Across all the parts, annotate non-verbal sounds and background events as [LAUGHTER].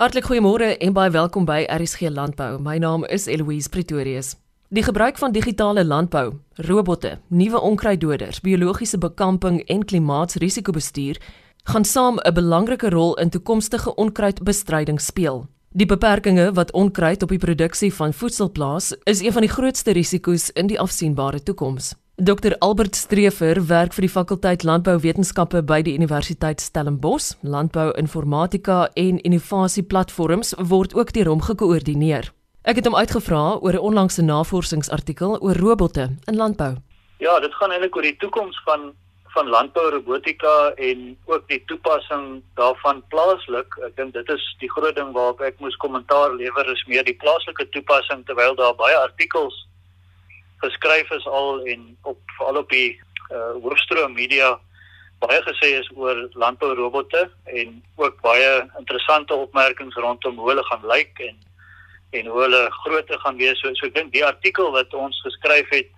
Hartlik goeiemôre en baie welkom by RSG Landbou. My naam is Eloise Pretorius. Die gebruik van digitale landbou, robotte, nuwe onkruiddoders, biologiese bekamping en klimaatsrisikobestuur gaan saam 'n belangrike rol in toekomstige onkruidbestryding speel. Die beperkings wat onkruid op die produksie van voedsel plaas, is een van die grootste risiko's in die afsienbare toekoms. Dr Albert Streefer werk vir die fakulteit Landbouwetenskappe by die Universiteit Stellenbosch. Landbou-informatika en innovasieplatforms word ook deur hom gekoördineer. Ek het hom uitgevra oor 'n onlangse navorsingsartikel oor robotte in landbou. Ja, dit gaan eintlik oor die toekoms van van landbourobotika en ook die toepassing daarvan plaaslik. Ek dink dit is die groot ding waarop ek moes kommentaar lewer is meer die plaaslike toepassing terwyl daar baie artikels geskryf is al en op veral op die uh, hoofstroom media baie gesê is oor landbourobotte en ook baie interessante opmerkings rondom hoe hulle gaan lyk en en hoe hulle grootte gaan wees. So, so ek dink die artikel wat ons geskryf het,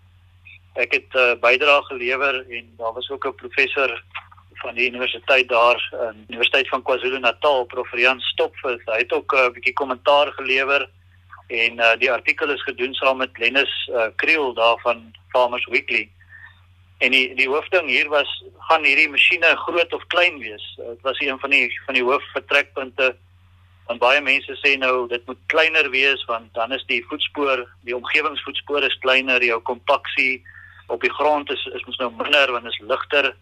ek het 'n uh, bydrae gelewer en daar was ook 'n professor van die universiteit daar in Universiteit van KwaZulu-Natal, Prof. Jan Stopfus. Hy het ook 'n uh, bietjie kommentaar gelewer en uh, die artikel is gedoen saam met Lennis uh, Kriel daar van Farmers Weekly. En die die hoofding hier was gaan hierdie masjiene groot of klein wees. Uh, dit was een van die van die hoofvertrekpunte want baie mense sê nou dit moet kleiner wees want dan is die voetspoor, die omgewingsvoetspoor is kleiner, jou kompaksie op die grond is is mos nou minder want is ligter.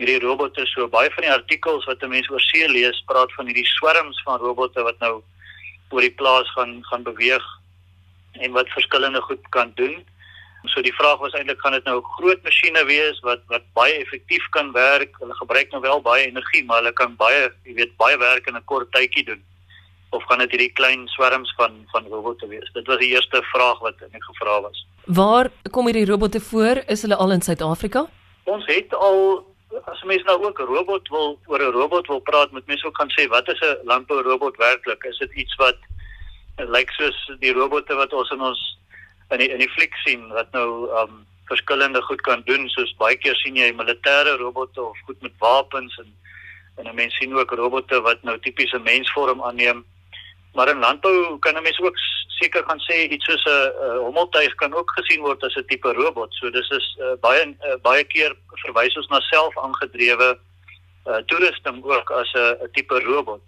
Hierdie robotte so baie van die artikels wat mense oor see lees, praat van hierdie swerms van robotte wat nou oor die plaas gaan gaan beweeg en wat verskillende goed kan doen. So die vraag was eintlik gaan dit nou groot masjiene wees wat wat baie effektief kan werk. Hulle gebruik nou wel baie energie, maar hulle kan baie, jy weet, baie werk in 'n kort tydjie doen. Of gaan dit hierdie klein swerms van van robotte wees? Dit was die eerste vraag wat ek gevra was. Waar kom hierdie robotte voor? Is hulle al in Suid-Afrika? Ons het al as mense nou ook 'n robot wil oor 'n robot wil praat, moet mense ook gaan sê wat is 'n landbourobot werklik? Is dit iets wat lyk like soos die robotte wat ons in ons in die in die fliek sien wat nou um verskillende goed kan doen soos baie keer sien jy militêre robotte of goed met wapens en en mense sien ook robotte wat nou tipiese mensvorm aanneem. Maar in landbou kan 'n mens ook seker gaan sê iets soos 'n hommeltuig kan ook gesien word as 'n tipe robot. So dis is uh, baie uh, baie keer verwys ons na self aangedrewe uh, toerusting ook as 'n tipe robot.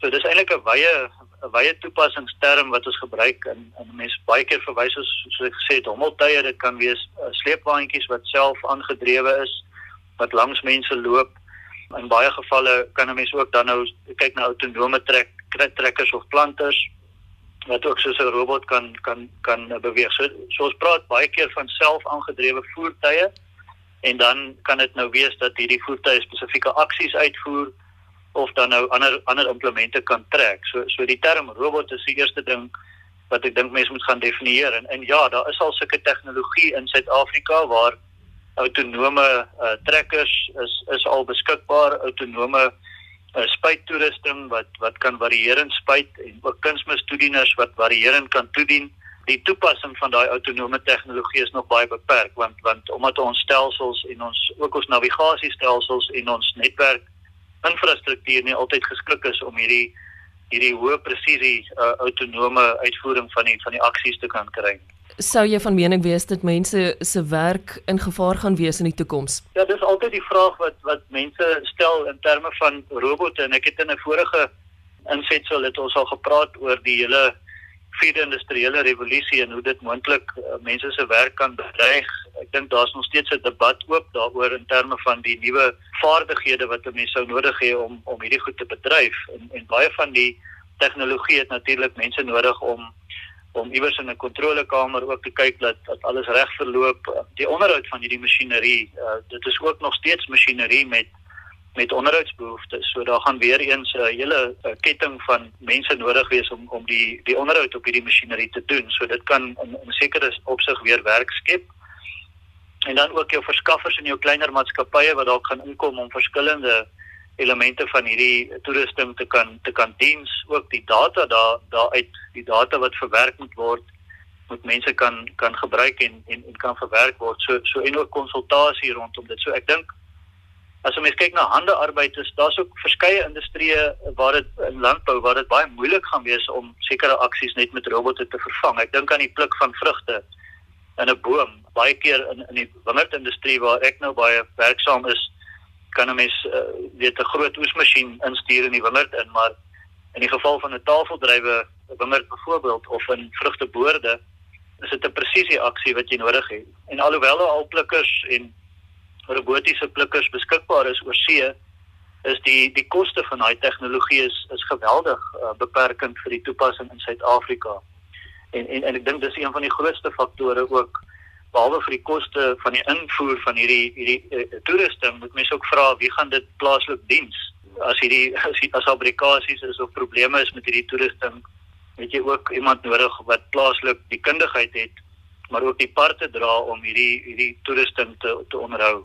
So dis eintlik 'n wye wye toepassingsterm wat ons gebruik en en mense baie keer verwys ons soos ek gesê het hommeltuie dit kan wees uh, sleepwaandjies wat self aangedrewe is wat langs mense loop. In baie gevalle kan 'n mens ook dan nou kyk na autonome trek trekkers of planters wat ook soos 'n robot kan kan kan beweeg. So, so ons praat baie keer van self-aangedrewe voertuie en dan kan dit nou wees dat hierdie voertuie spesifieke aksies uitvoer of dan nou ander ander implemente kan trek. So so die term robot is die eerste ding wat ek dink mense moet gaan definieer en en ja, daar is al sulke tegnologie in Suid-Afrika waar autonome uh, trekkers is is al beskikbaar, autonome 'n uh, spuittoerusting wat wat kan varierend spuit en ook kunsmistoedieners wat varierend kan toedien. Die toepassing van daai autonome tegnologie is nog baie beperk want want omdat ons stelsels en ons ook ons navigasiestelsels en ons netwerk infrastruktuur nie altyd geskik is om hierdie hierdie hoë presisie uh, autonome uitvoering van die van die aksies te kan kry sou jy van mening wees dat mense se werk in gevaar gaan wees in die toekoms? Ja, dis altyd die vraag wat wat mense stel in terme van robotte en ek het in 'n vorige insetsel het ons al gepraat oor die hele vierde industriële revolusie en hoe dit moontlik uh, mense se werk kan bedreig. Ek dink daar's nog steeds 'n debat oop daaroor in terme van die nuwe vaardighede wat 'n mens sou nodig hê om om hierdie goed te bedryf en en baie van die tegnologie het natuurlik mense nodig om om iewers in 'n kontrolekamer ook te kyk dat dat alles reg verloop. Die onderhoud van hierdie masjinerie, uh, dit is ook nog steeds masjinerie met met onderhoudsbehoeftes. So daar gaan weer eens 'n uh, hele uh, ketting van mense nodig wees om om die die onderhoud op hierdie masjinerie te doen. So dit kan in, in sekere opsig weer werk skep. En dan ook jou verskaffers en jou kleiner maatskappye wat dalk gaan inkom om verskillende elemente van hierdie toerusting te kan te kan diens ook die data daar daar uit die data wat verwerk moet word moet mense kan kan gebruik en en en kan verwerk word so so en ook konsultasie rondom dit so ek dink as jy mens kyk na handearbeid is daar's ook verskeie industrieë waar dit in landbou waar dit baie moeilik gaan wees om sekere aksies net met robotte te vervang. Ek dink aan die pluk van vrugte in 'n boom. Baie keer in in die wingerdindustrie waar ek nou baie werksaam is, kan 'n mens uh, weet 'n groot oesmasjien instuur in die wingerd in, maar in die geval van 'n tafeldrywe wingerd byvoorbeeld of in vrugteboorde, is dit 'n presisie aksie wat jy nodig het. En alhoewel al plukkers en robotiese plikkers beskikbaar is oor see, is die die koste van daai tegnologie is is geweldig uh, beperkend vir die toepassing in Suid-Afrika. En en en ek dink dis een van die grootste faktore ook behalwe vir die koste van die invoer van hierdie hierdie uh, toerusting, moet mense ook vra wie gaan dit plaaslik diens? As hierdie [LAUGHS] as as fabrikasies is of probleme is met hierdie toerusting, het jy ook iemand nodig wat plaaslik die kundigheid het maar ook die parte dra om hierdie hierdie toerusting te te onderhou.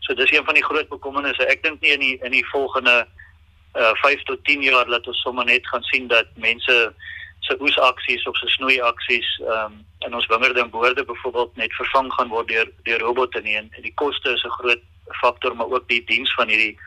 So dis een van die groot bekommernisse. Ek dink nie in die in die volgende uh 5 tot 10 jaar laat ons sommer net gaan sien dat mense se oesaksies of se snoeiaksies um in ons wingerde en boorde byvoorbeeld net vervang gaan word deur deur robotte nie en die koste is 'n groot faktor maar ook die diens van hierdie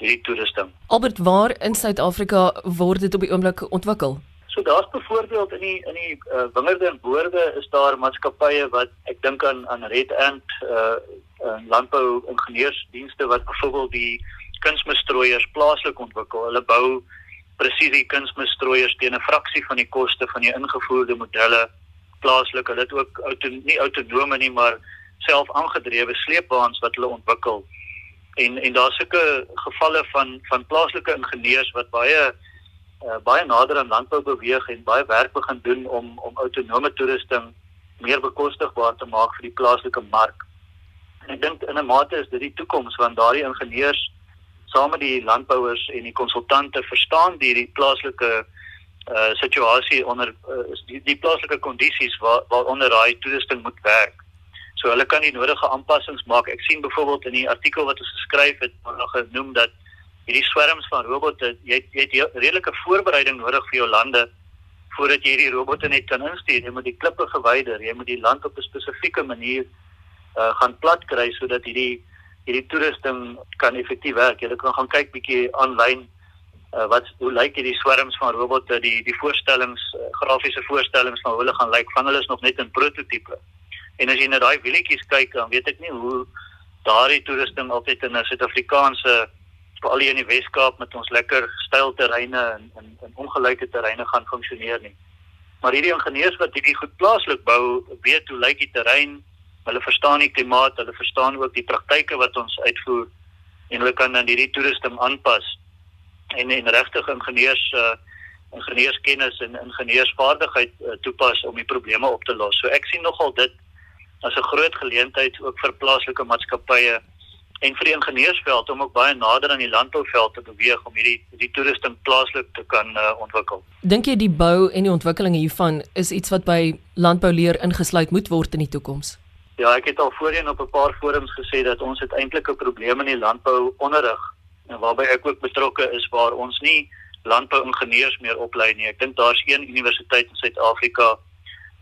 hierdie toerusting. Albert, waar in Suid-Afrika word dit op die oomblik ontwikkel? So daar's byvoorbeeld in die in die uh, wingerde en boorde is daar maatskappye wat ek dink aan aan Red Ant uh uh, landbou ingenieursdienste wat byvoorbeeld die kunsmisstrooiers plaaslik ontwikkel. Hulle bou presisie kunsmisstrooiers teen 'n fraksie van die koste van die ingevoerde modelle plaaslik. Hulle het ook auto nie autonome nie, maar self aangedrewe sleepwaens wat hulle ontwikkel. En en daar's sulke gevalle van van plaaslike ingenieurs wat baie uh, baie nader aan landbou beweeg en baie werk begin doen om om autonome toerusting meer bekostigbaar te maak vir die plaaslike mark. En ek dink in 'n mate is dit die toekoms want daardie ingenieurs saam met die landbouers en die konsultante verstaan die, die plaaslike uh situasie onder uh, die, die plaaslike kondisies waar waaronder daai toerusting moet werk. So hulle kan die nodige aanpassings maak. Ek sien byvoorbeeld in die artikel wat ons geskryf het, nog genoem dat hierdie swerms van robotte, jy jy het redelike voorbereiding nodig vir jou lande voordat jy hierdie robotte net kan instuur. Jy moet die klippe verwyder, jy moet die land op 'n spesifieke manier uh, gaan plat kry sodat hierdie hierdie toerusting kan effektief werk. Jy kan gaan kyk bietjie aanlyn uh, wat hoe lyk hierdie swerms van robotte, die die voorstellings, uh, grafiese voorstellings van hoe hulle gaan lyk. Van hulle is nog net in prototipe. En as jy na daai wielietjies kyk, dan weet ek nie hoe daardie toerusting altyd in 'n Suid-Afrikaanse veral hier in die Wes-Kaap met ons lekker styl terreine en en, en ongelyke terreine gaan funksioneer nie. Maar hierdie ingenieurs wat hierdie goed plaaslik bou, weet hoe lyk die terrein, Hulle verstaan die klimaat, hulle verstaan ook die praktyke wat ons uitvoer en hulle kan dan hierdie toerusting aanpas en en regtig ingenieurs uh ingenieurskennis en ingenieursvaardigheid uh, toepas om die probleme op te los. So ek sien nogal dit as 'n groot geleentheid ook vir plaaslike maatskappye en vir die ingenieursveld om ook baie nader aan die landbouveld te beweeg om hierdie die toerusting plaaslik te kan uh, ontwikkel. Dink jy die bou en die ontwikkeling hiervan is iets wat by landbouleer ingesluit moet word in die toekoms? Ja, ek het al voorheen op 'n paar forums gesê dat ons eintlik 'n probleem in die landbou onderrig waarby ek ook betrokke is waar ons nie landbouingenieurs meer oplei nie. Ek dink daar's een universiteit in Suid-Afrika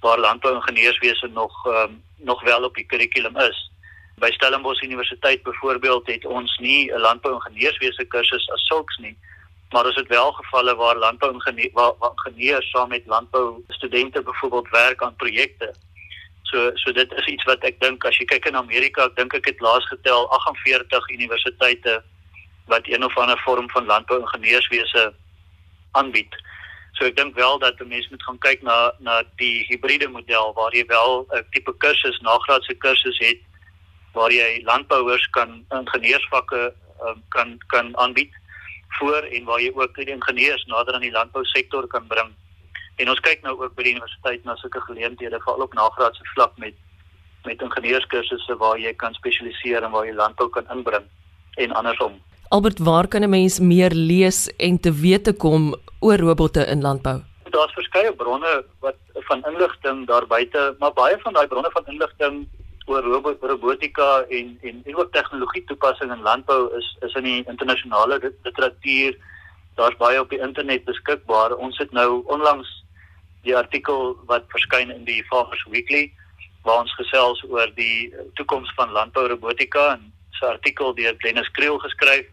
waar landbouingenieurswese nog um, nog wel op die kurrikulum is. By Stellenbosch Universiteit byvoorbeeld het ons nie 'n landbouingenieurswese kursus as sulks nie, maar ons het wel gevalle waar landbouingenieurs waar, waar ingenieurs saam met landbou studente byvoorbeeld werk aan projekte So so dit is iets wat ek dink as jy kyk in Amerika, ek dink ek het laas getel 48 universiteite wat een of ander vorm van landbouingenieurswese aanbied. So ek dink wel dat 'n mens moet gaan kyk na na die hibriede model waar jy wel 'n tipe kursus, nagraadse kursus het waar jy landbouers kan ingenieursvakke um, kan kan aanbied voor en waar jy ook die ingenieurs nader aan die landbousektor kan bring. En ons kyk nou ook by die universiteit na sulke geleenthede veral op nagraadse vlak met met ingenieurskursusse waar jy kan spesialiseer en waar jy landbou kan inbring en andersom. Albert, waar kan 'n mens meer lees en te wete kom oor robotte in landbou? Daar's verskeie bronne wat van inligting daar buite, maar baie van daai bronne van inligting oor robot, robotika en en en ook tegnologie toepassing in landbou is is in die internasionale literatuur. Daar's baie op die internet beskikbaar. Ons het nou onlangs die artikel wat verskyn in die Farmers Weekly waar ons gesels oor die toekoms van landbou robotika en se artikel deur Dennis Kriel geskryf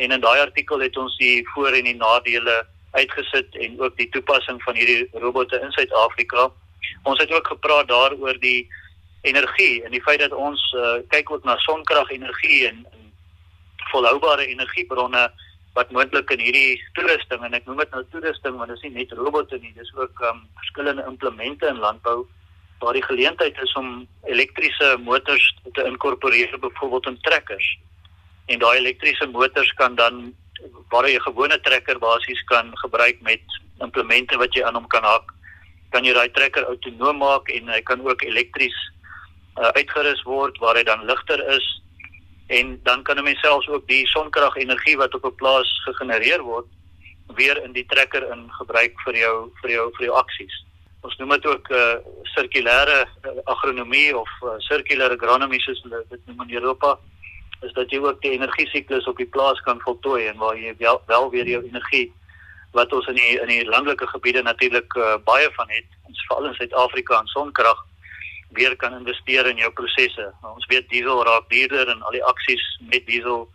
en in daai artikel het ons die voor en die nadele uitgesit en ook die toepassing van hierdie robotte in Suid-Afrika. Ons het ook gepraat daaroor die energie en die feit dat ons uh, kyk ook na sonkragenergie en, en volhoubare energiebronne wat moontlik in hierdie toerusting en ek noem dit nou toerusting want dit is nie net robotte nie, dis ook um, verskillende implemente in landbou waar die geleentheid is om elektriese motors te inkorporeer byvoorbeeld in trekkers. En daai elektriese motors kan dan waar jy 'n gewone trekker basies kan gebruik met implemente wat jy aan hom kan haak, kan jy daai trekker autonoom maak en hy kan ook elektries uh, uitgerus word waar hy dan ligter is en dan kan 'n mens selfs ook die sonkragenergie wat op 'n plaas gegenereer word weer in die trekker in gebruik vir jou vir jou vir jou aksies. Ons noem dit ook 'n uh, sirkulêre uh, agronomie of uh, circular agronomy soos hulle dit noem in Europa is dat jy ook die energie siklus op die plaas kan voltooi en waar jy wel, wel weer jou energie wat ons in die in die landelike gebiede natuurlik uh, baie van het, ons veral in Suid-Afrika aan sonkrag weer kan investeer in jou prosesse. Nou, ons weet diesel raak duurder en al die aksies met diesel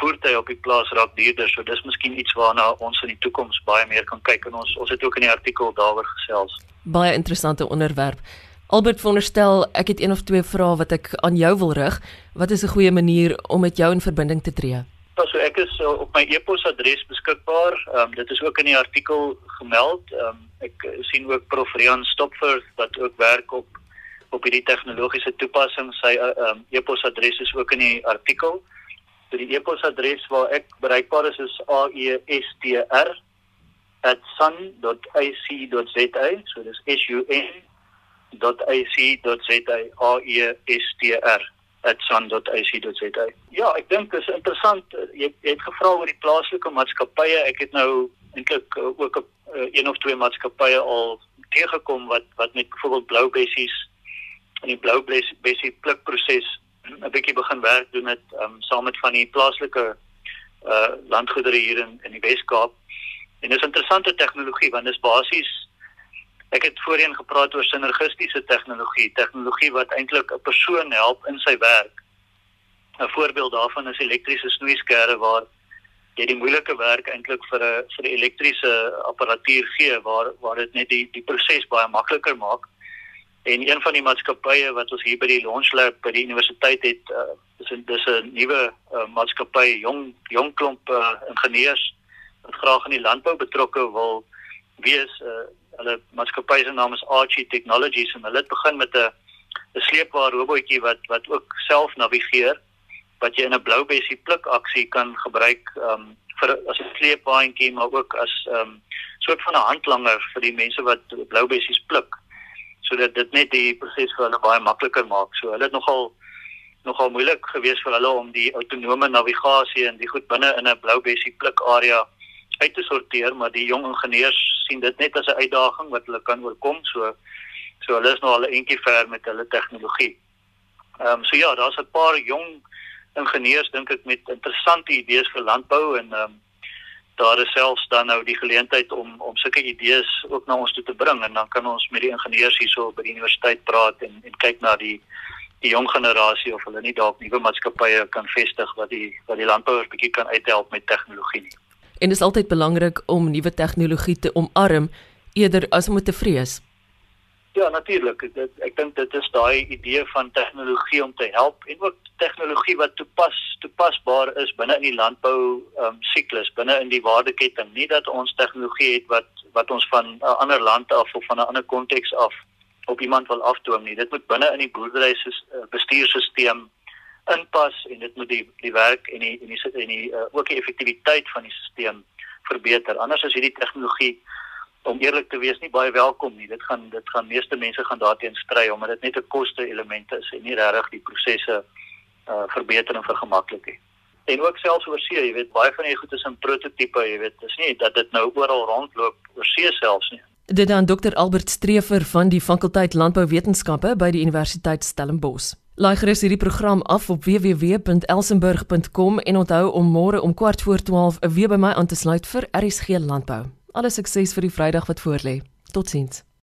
voertuie op die plaas raak duurder. So dis miskien iets waarna ons in die toekoms baie meer kan kyk en ons ons het ook in die artikel daaroor gesels. Baie interessante onderwerp. Albert veronderstel ek het een of twee vrae wat ek aan jou wil rig. Wat is 'n goeie manier om met jou in verbinding te tree? Ja, so ek is uh, op my e-posadres beskikbaar. Ehm um, dit is ook in die artikel gemeld. Ehm um, ek sien ook Prof Rian Stopford wat ook werk op op hierdie tegnologiese toepassing. Sy um, e-posadres is ook in die artikel. So die e-posadres waar ek bereikbaar is is a e s t r @sun.ac.za. So dis s u n.ac.za a e s t r @sun.ac.za. Ja, ek dink dit is interessant. Jy, jy het gevra oor die plaaslike maatskappye. Ek het nou eintlik uh, ook 'n een of twee maatskappye al teëgekom wat wat met byvoorbeeld blou bessies die blou bessie plukproses 'n bietjie begin werk doen met um, saam met van die plaaslike uh landgoedere hier in in die Wes-Kaap. En dis interessante tegnologie want dis basies ek het voorheen gepraat oor sinergistiese tegnologie, tegnologie wat eintlik 'n persoon help in sy werk. 'n Voorbeeld daarvan is elektriese snoeiskerre waar jy die moeilike werk eintlik vir 'n vir 'n elektriese apparatuur gee waar waar dit net die die proses baie makliker maak. En een van die maatskappye wat ons hier by die Launch Lab by die universiteit het, uh, is 'n dis 'n nuwe uh, maatskappy, jong jong klomp uh, ingenieurs wat graag in die landbou betrokke wil wees. Uh, hulle maatskappy se naam is Archie Technologies en hulle het begin met 'n 'n sleepbaar robotjie wat wat ook self navigeer wat jy in 'n blou bessie pluk aksie kan gebruik um, vir as 'n sleepbaantjie maar ook as 'n um, soort van 'n handlanger vir die mense wat blou bessies pluk sodat dit net die proses vir hulle baie makliker maak. So hulle het nogal nogal moeilik geweest vir hulle om die autonome navigasie en die goed binne in 'n blou bessie pluk area uit te sorteer, maar die jong ingenieurs sien dit net as 'n uitdaging wat hulle kan oorkom. So so hulle is nou al 'n entjie ver met hulle tegnologie. Ehm um, so ja, daar's 'n paar jong ingenieurs dink ek met interessante idees vir landbou en ehm um, daar is selfs dan nou die geleentheid om om sulke idees ook na ons toe te bring en dan kan ons met die ingenieurs hierso by die universiteit praat en en kyk na die die jong generasie of hulle nie dalk nuwe maatskappye kan vestig wat die wat die landbouers bietjie kan uithelp met tegnologie nie. En dit is altyd belangrik om nuwe tegnologie te omarm eerder as om te vrees. Ja, natuurlik. Ek ek dink dit is daai idee van tegnologie om te help en ook tegnologie wat toepas toepasbaar is binne in die landbou um, siklus, binne in die waardeketting. Nie dat ons tegnologie het wat wat ons van 'n ander land af of van 'n ander konteks af op iemand wil afdwing nie. Dit moet binne in die boerdery se uh, bestuurstelsel inpas en dit moet die die werk en die en die en die uh, ook die effektiwiteit van die stelsel verbeter. Anders as hierdie tegnologie om eerlik te wees nie baie welkom nie. Dit gaan dit gaan meeste mense gaan daarteen stry omdat dit net 'n koste element is en nie regtig die prosesse uh verbeter en vergemaklik nie. En ook selfs oor see, jy weet, baie van die goed is in prototipe, jy weet, dis nie dat dit nou oral rondloop oor see selfs nie. Dit dan Dr Albert Streever van die fakulteit Landbouwetenskappe by die Universiteit Stellenbosch. Laai gerus hierdie program af op www.elsenburg.com en onthou om môre om kwart voor 12 weer by my aan te sluit vir RSG Landbou. Alle sukses vir die Vrydag wat voorlê. Totsiens.